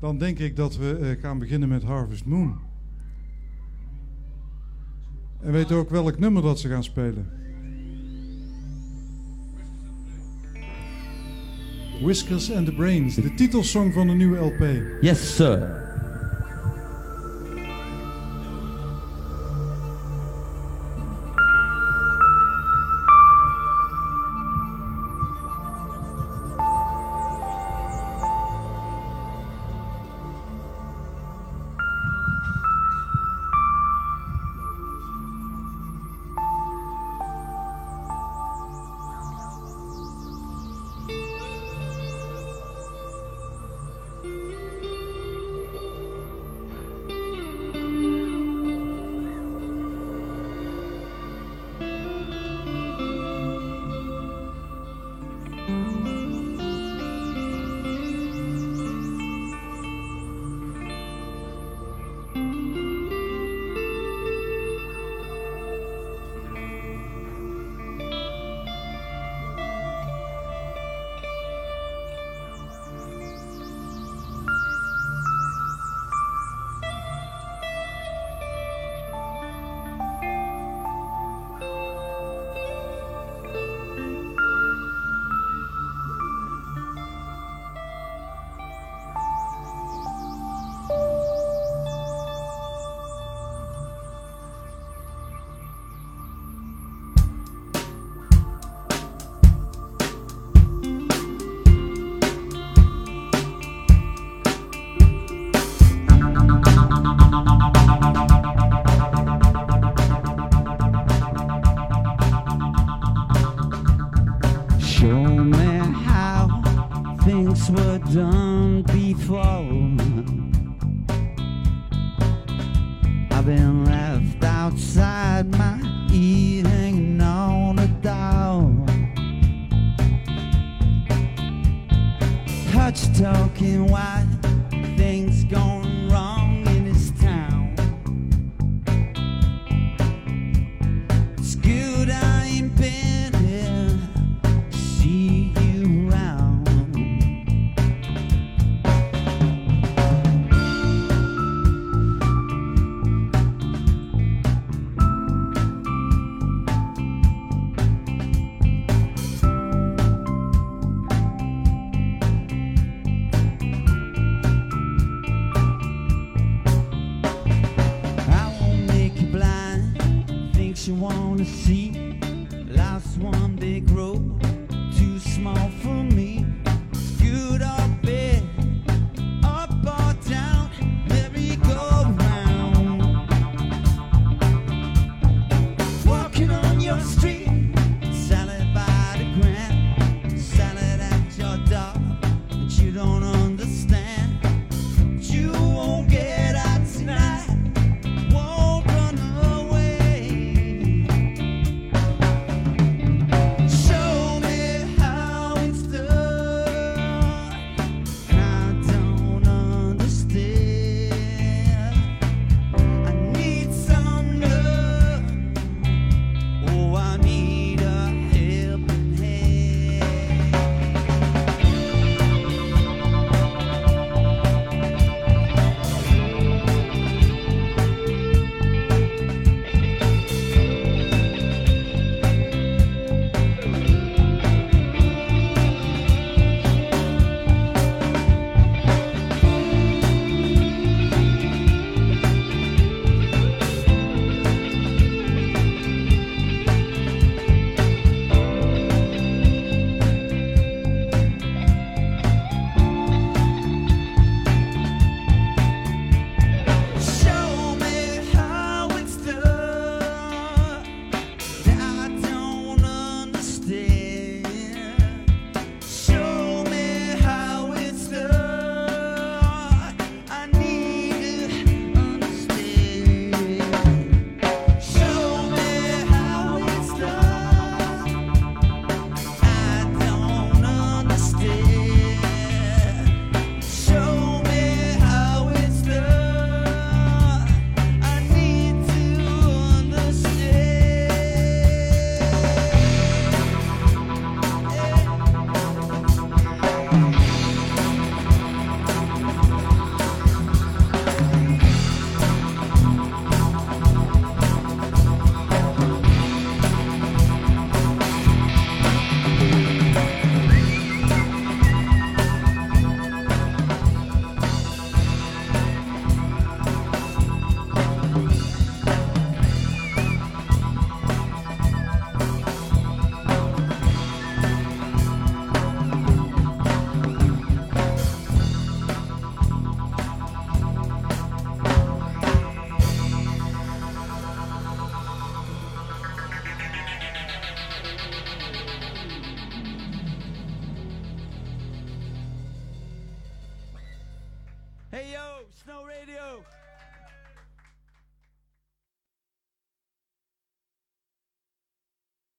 Dan denk ik dat we eh, gaan beginnen met Harvest Moon. En weet ook welk nummer dat ze gaan spelen? Whiskers and the Brains, de titelsong van de nieuwe LP. Yes, sir. Show done before. I've been left outside my ear hanging on the door. Touch talking why things gone me. Hey yo, Snow Radio.